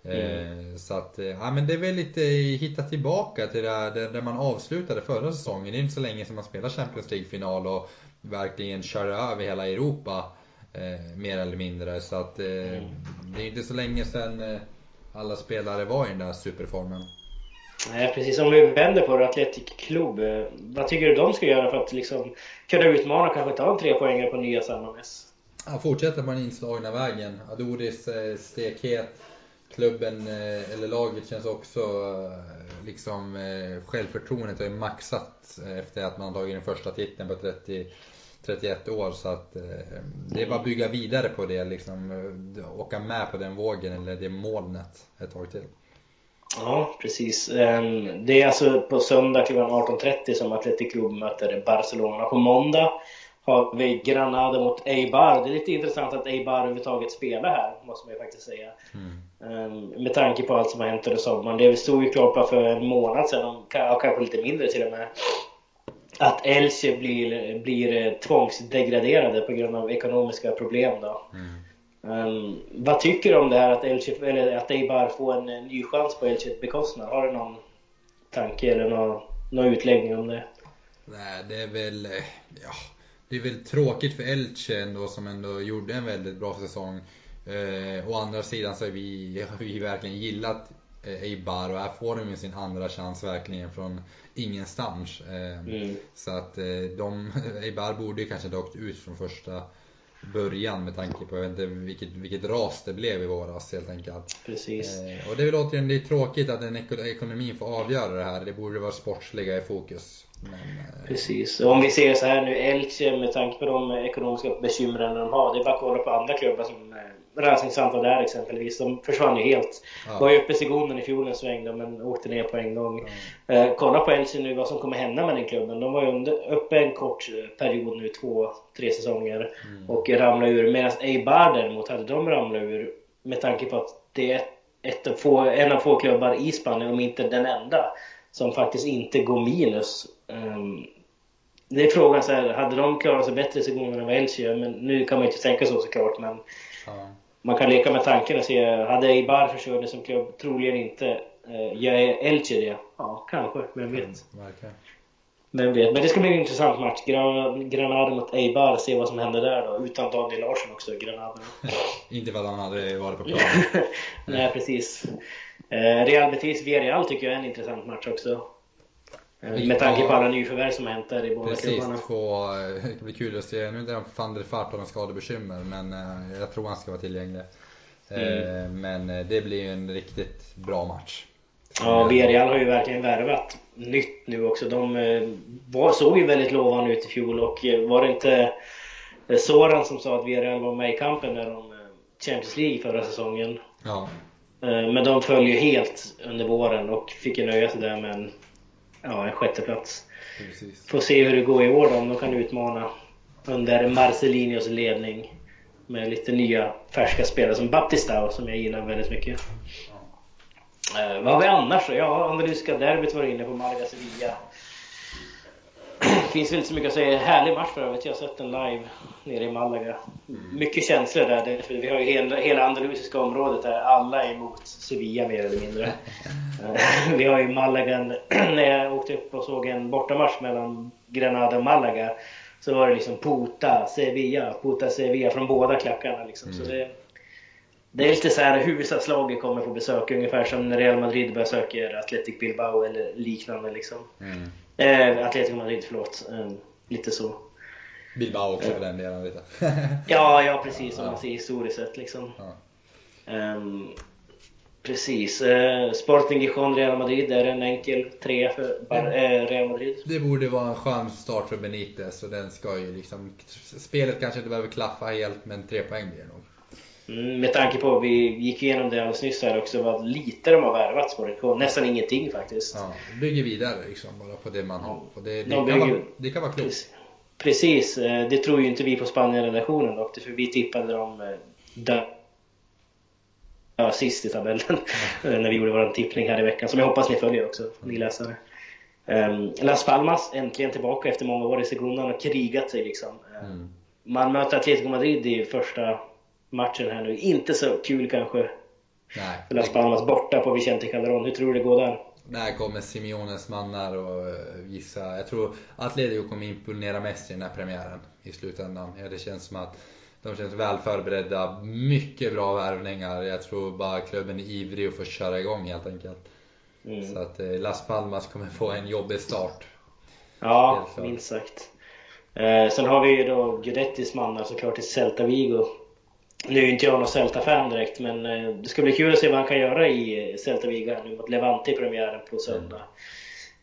Mm. Så att, eh, ja men det är väl lite hitta tillbaka till där, där man avslutade förra säsongen. Det är inte så länge sedan man spelade Champions League-final och verkligen körde över hela Europa. Eh, mer eller mindre. Så att eh, mm. det är inte så länge sedan eh, alla spelare var i den där superformen. Nej precis, om vi vänder på det, Atletic Club. Eh, vad tycker du de ska göra för att liksom kunna utmana och kanske ta en tre poängare på nya Samames? Ja, fortsätta på den inslagna vägen. Adoris eh, stekhet. Klubben, eh, eller laget känns också liksom självförtroendet har ju maxat efter att man tagit den första titeln på 30 31 år så att det är bara att bygga vidare på det liksom. Åka med på den vågen eller det molnet ett tag till. Ja, precis. Ehm, det är alltså på söndag klockan 18.30 som Atletic Club möter Barcelona. På måndag har vi Granada mot Eibar. Det är lite intressant att Eibar överhuvudtaget spelar här, måste man ju faktiskt säga. Mm. Med tanke på allt som har hänt under sommaren. Det stod ju klart bara för en månad sedan, och kanske lite mindre till och med, att Elche blir, blir tvångsdegraderade på grund av ekonomiska problem då. Mm. Um, vad tycker du om det här att, Elche, eller att Eibar får en, en ny chans på Elches bekostnad? Har du någon tanke eller någon, någon utläggning om det? Nej, det är väl, eh, ja, det är väl tråkigt för Elche ändå som ändå gjorde en väldigt bra säsong. Eh, å andra sidan så har vi, har [laughs] vi verkligen gillat eh, Eibar och här får de ju sin andra chans verkligen från ingenstans. Eh, mm. Så att eh, de, [laughs] Eibar borde ju kanske ha åkt ut från första början med tanke på jag vet inte, vilket, vilket ras det blev i våras helt enkelt. Precis. Eh, och det är väl återigen det är tråkigt att den ekonomin får avgöra det här. Det borde vara sportsliga i fokus. Men, eh... Precis. Om vi ser så här nu, Elche med tanke på de ekonomiska bekymren de har. Det är bara att kolla på andra klubbar som eh, Racing Santander exempelvis. De försvann ju helt. Ja. Var ju uppe i Segonen i fjol en sväng då, men åkte ner på en gång. Ja. Eh, kolla på Elche nu vad som kommer hända med den klubben. De var ju under, uppe en kort period nu, två, tre säsonger. Mm. Och ramlade ur. Medan Eibar däremot, hade de ramlat ur med tanke på att det är ett av få, en av få klubbar i Spanien, om inte den enda, som faktiskt inte går minus. Um, det är frågan så här, hade de klarat sig bättre i Segonen än vad Elche gör? Men nu kan man ju inte tänka så såklart. Men. Man kan leka med tanken och se, hade Eibar det som klubb? Troligen inte. Uh, gör Elche det? Ja, kanske. Vem vet? Mm, vem vet? Men det ska bli en intressant match. Granada mot Eibar, se vad som händer där då. Utan Daniel Larsson också, Granada. [laughs] inte för att han hade varit på plan. [laughs] Nej, precis. Uh, Real Betis Villarreal tycker jag är en intressant match också. Eh, med tanke på alla nyförvärv som hänt där i båda Precis, klubbarna. Två, eh, det blir kul att se. Nu är van der Fart har skadebekymmer men eh, jag tror han ska vara tillgänglig. Mm. Men det blir ju en riktigt bra match. Ja, Villarreal har ju verkligen värvat nytt nu också. De var, såg ju väldigt lovande ut i fjol och var det inte Soran som sa att Villarreal var med i kampen där om Champions League förra säsongen? Ja. Men de föll ju helt under våren och fick ju nöja sig där med en ja, en sjätteplats. Precis. Får se hur det går i år då, om de kan utmana under Marcelinios ledning. Med lite nya färska spelare som Baptistao som jag gillar väldigt mycket. Uh, vad har vi annars då? Ja, andalusiska derbyt var inne på Malaga Sevilla. Finns väl inte så mycket att säga. Härlig match för övrigt. Jag har sett den live nere i Malaga. Mm. Mycket känslor där. För vi har ju hela, hela andalusiska området där alla är emot Sevilla mer eller mindre. [laughs] vi har ju Malaga. [clears throat] När jag åkte upp och såg en bortamatch mellan Granada och Malaga så var det liksom Puta Sevilla, Puta Sevilla från båda klackarna. Liksom. Mm. Så det, det är lite så här huvudstadslaget kommer på besök, ungefär som när Real Madrid besöker Athletic Bilbao eller liknande. Liksom. Mm. Eh, Atletico Madrid, förlåt. Eh, lite så. Bilbao också för den delen lite. [laughs] ja, ja precis. Om man ser historiskt sett liksom. Um, precis. Uh, Sporting Gijon, Real Madrid. Är det en enkel trea för äh, Real Madrid? Det borde vara en skön start för Benitez. Och den ska ju liksom... Spelet kanske inte behöver klaffa helt, men tre poäng blir det nog. Mm, med tanke på, vi gick igenom det alldeles nyss här också, vad lite de har värvat Sporting Nästan ingenting faktiskt. Ja, bygger vidare liksom bara på det man har. Och det, det, de kan, vara, det kan vara klokt. Precis, eh, det tror ju inte vi på Spanien-redaktionen dock, för vi tippade dem eh, där ja, sist i tabellen mm. [laughs] när vi gjorde vår tippning här i veckan, som jag hoppas ni följer också, ni läsare. Um, Las Palmas äntligen tillbaka efter många år i Segundan och krigat sig liksom. Mm. Man möter Atletico Madrid i första matchen här nu. Inte så kul kanske. Nej. Las Palmas borta på Vicente Calderon. Hur tror du det går där? Där kommer Simeones mannar och gissa. Jag tror Atletico kommer imponera mest i den här premiären i slutändan. Ja, det känns som att de känns väl förberedda. Mycket bra värvningar. Jag tror bara klubben är ivrig att få köra igång helt enkelt. Mm. Så att eh, Las Palmas kommer få en jobbig start. Ja, minst sagt. Eh, sen har vi ju då Gudettis mannar såklart i Celta Vigo. Nu är inte jag någon Celta-fan direkt, men eh, det ska bli kul att se vad han kan göra i Celta Vigo nu mot Levante i premiären på söndag.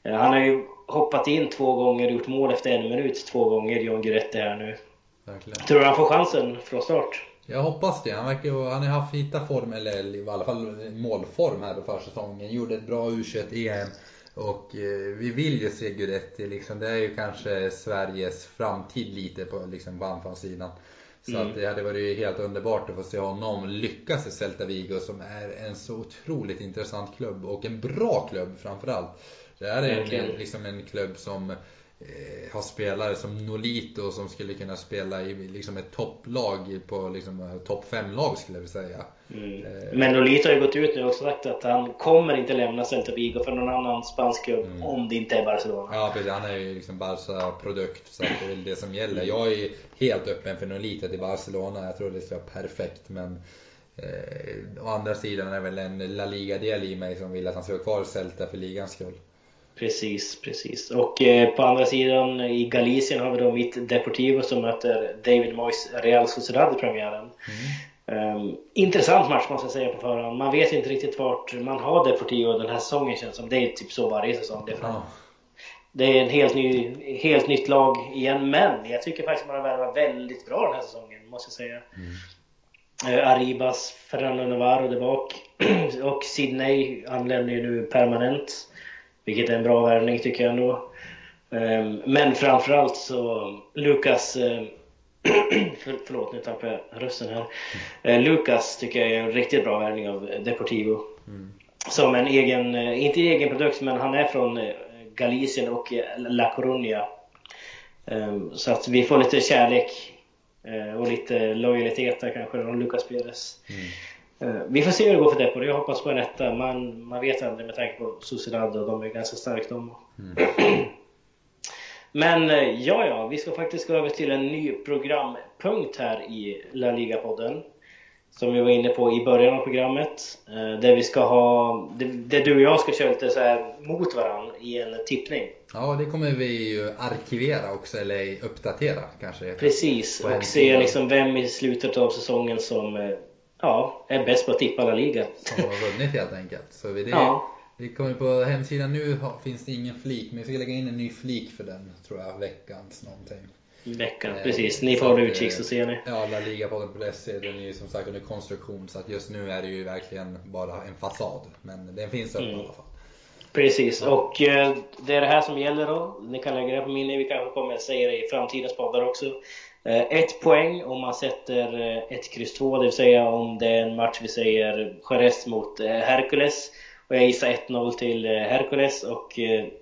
Mm. Han har ju hoppat in två gånger och gjort mål efter en minut två gånger, John Guidetti här nu. Verkligen. Tror du han får chansen från start? Jag hoppas det. Han, verkar, han har haft hittat form, eller i alla fall målform här på försäsongen. Gjorde ett bra U21-EM. Och eh, vi vill ju se Guidetti liksom. Det är ju kanske Sveriges framtid lite på, liksom, på anfallssidan. Så mm. att det hade varit helt underbart att få se honom lyckas i Celta Vigo som är en så otroligt intressant klubb och en bra klubb framförallt. Det här är en, liksom en klubb som eh, har spelare som Nolito som skulle kunna spela i liksom ett topplag på liksom, topp 5-lag skulle jag vilja säga. Mm. Eh, Men Nolito har ju gått ut nu och sagt att han kommer inte lämna Celta Vigo för någon annan spansk klubb mm. om det inte är Barcelona. Ja precis, han är ju liksom Barca-produkt så det är väl det som gäller. Jag är helt öppen för Nolito till Barcelona, jag tror det ska vara perfekt men Eh, å andra sidan är det väl en La Liga-del i mig som vill att han ska vara kvar i Celta för ligans skull. Precis, precis. Och eh, på andra sidan i Galicien har vi då mitt Deportivo som möter David Moyes Real Sociedad i premiären. Mm. Um, intressant match måste jag säga på förhand. Man vet inte riktigt vart man har Deportivo den här säsongen känns som. Det är typ så varje säsong. Det är, oh. det är en helt, ny, helt nytt lag igen. Men jag tycker faktiskt man har värvat väldigt bra den här säsongen, måste jag säga. Mm. Uh, Arribas, Fernando Navarro där bak [clears throat] och Sydney anländer ju nu permanent. Vilket är en bra värvning tycker jag ändå. Um, men framförallt så Lukas [clears throat] för, förlåt, nu tappade jag rösten här. Uh, Lukas tycker jag är en riktigt bra värvning av Deportivo. Mm. Som en egen, inte egen produkt, men han är från Galicien och La Coruña. Så att vi får lite kärlek och lite lojalitet där kanske från Lucas Perez. Mm. Eh, vi får se hur det går för Depor. Jag hoppas på en etta. Man, man vet aldrig med tanke på Sociedad och de är ganska starka de. Mm. Men eh, ja, ja, vi ska faktiskt gå över till en ny programpunkt här i La Liga-podden. Som vi var inne på i början av programmet. Eh, där vi ska ha, där du och jag ska köra lite så här mot varandra i en tippning. Ja, det kommer vi ju arkivera också, eller uppdatera kanske. Precis, och se liksom vem i slutet av säsongen som ja, är bäst på att tippa alla liga. Som har vunnit helt enkelt. Så det, ja. det kommer på hemsidan nu finns det ingen flik, men vi ska lägga in en ny flik för den tror jag, veckans någonting. Veckan, eh, precis. Ni får hålla utkik så ser ni. Ja, La Liga-podden.se den är ju som sagt under konstruktion så att just nu är det ju verkligen bara en fasad. Men den finns uppe mm. i alla fall. Precis, och eh, det är det här som gäller då. Ni kan lägga det på minne, vi kanske kommer att säga det i framtidens poddar också. Eh, ett poäng om man sätter eh, ett kryss 2, det vill säga om det är en match vi säger Jerez mot eh, Hercules. Och jag gissar 1-0 till Hercules och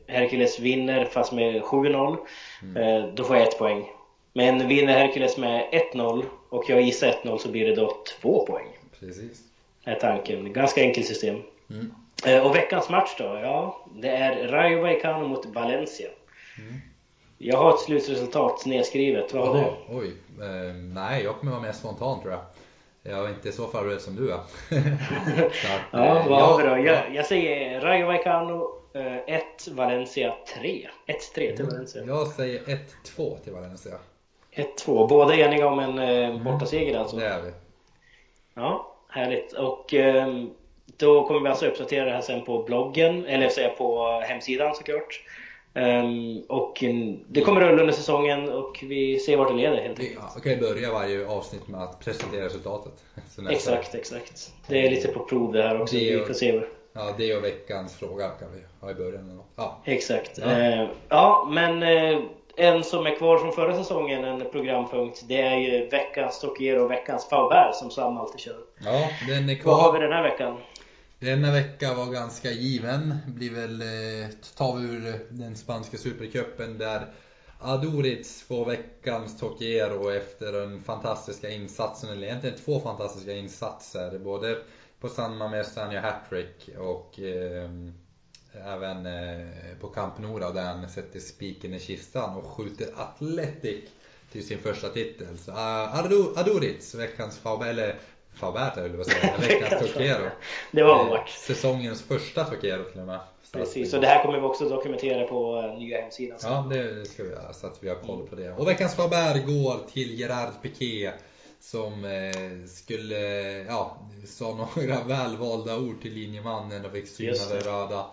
Hercules vinner fast med 7-0. Mm. Då får jag ett poäng. Men vinner Hercules med 1-0 och jag gissar 1-0 så blir det då två poäng. Precis. Är tanken. Ganska enkelt system. Mm. Och veckans match då? Ja, det är Rayo Vallecano mot Valencia. Mm. Jag har ett slutresultat nedskrivet. Vad har du? Oj. Eh, nej, jag kommer vara mer spontan tror jag. Jag är inte så förberedd som du är. [laughs] att, ja, vad har vi då? Jag, jag säger Rayo Vallecano 1, eh, Valencia 3. 1-3 till. Valencia. Jag säger 1-2 till Valencia. 1-2. Båda eniga om en eh, mm. bortaseger alltså? Det är vi. Ja, härligt. Och ehm, då kommer vi alltså uppdatera det här sen på bloggen, eller säga på hemsidan såklart. Um, och det kommer rulla under säsongen och vi ser vart det leder helt enkelt. Ja, kan börja varje avsnitt med att presentera resultatet. [laughs] Exakt, exakt. Det är lite på prov det här också. Det och, vi får se. Ja, det och veckans fråga kan vi ha i början. Ja. Exakt. Ja, uh, ja men uh, en som är kvar från förra säsongen, en programpunkt, det är ju veckans Tokiero och veckans Faubert som Sam alltid kör. Ja, den är kvar. Vad har vi den här veckan? Denna vecka var ganska given. Blir väl, eh, tar vi ur eh, den spanska supercupen där Aduriz får veckans Tokiero efter den fantastiska insatsen, eller egentligen två fantastiska insatser. Både på San Mames där han gör hattrick och eh, även eh, på Camp Nora där han sätter spiken i kistan och skjuter Atletic till sin första titel. Så eh, uh, Aduriz, veckans favorit, eller Höll [laughs] jag på säga, veckans Tokero. det var hårt. Säsongens första Tokero till och med. Precis, och det här kommer vi också dokumentera på eh, nya hemsidan. Ja, det ska vi göra så att vi har koll på det. Och veckans Faubert går till Gerard Piqué som eh, skulle, ja, sa några [laughs] välvalda ord till linjemannen och fick syna det röda.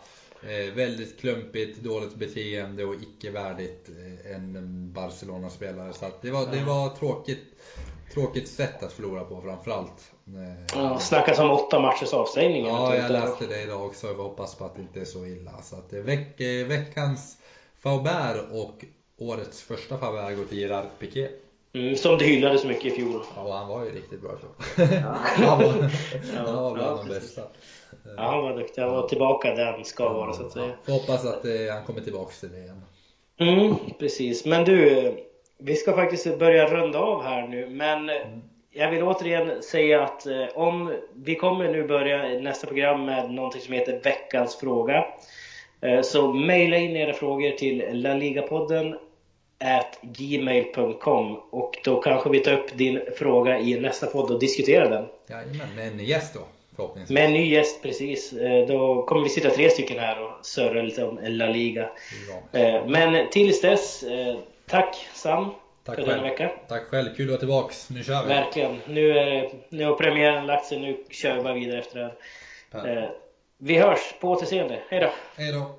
Eh, väldigt klumpigt, dåligt beteende och icke värdigt eh, en Barcelona-spelare. Så det, var, det var tråkigt tråkigt sätt att förlora på framförallt. Ja, snackas om åtta matchers avstängning. Ja, jag läste det idag också. Jag hoppas på att det inte är så illa. Så att veck, veckans Faubert och årets första Faubert går till Gerard Piqué. Mm, som du hyllade så mycket i fjol. Ja, han var ju riktigt bra så. [laughs] Ja. [laughs] han var, han var bland ja, de bästa. Ja, han var duktig. Han var tillbaka där han ska vara så att säga. Får hoppas att eh, han kommer tillbaka till det igen. Mm, precis. Men du, vi ska faktiskt börja runda av här nu, men mm. jag vill återigen säga att eh, om vi kommer nu börja nästa program med någonting som heter Veckans fråga. Eh, så mejla in era frågor till laligapodden gmail.com och då kanske vi tar upp din fråga i nästa podd och diskuterar den. Jajamän, med en gäst då. Förhoppningsvis. Med en ny gäst precis. Eh, Då kommer vi sitta tre stycken här och surra lite om La Liga. Eh, Men tills dess, eh, Tack Sam Tack för själv. denna vecka. Tack själv, kul att vara tillbaks. Nu kör vi. Verkligen. Nu, är, nu har premiären lagt sig, nu kör vi bara vidare efter det här. Eh, vi hörs, på återseende. Hejdå! Hejdå!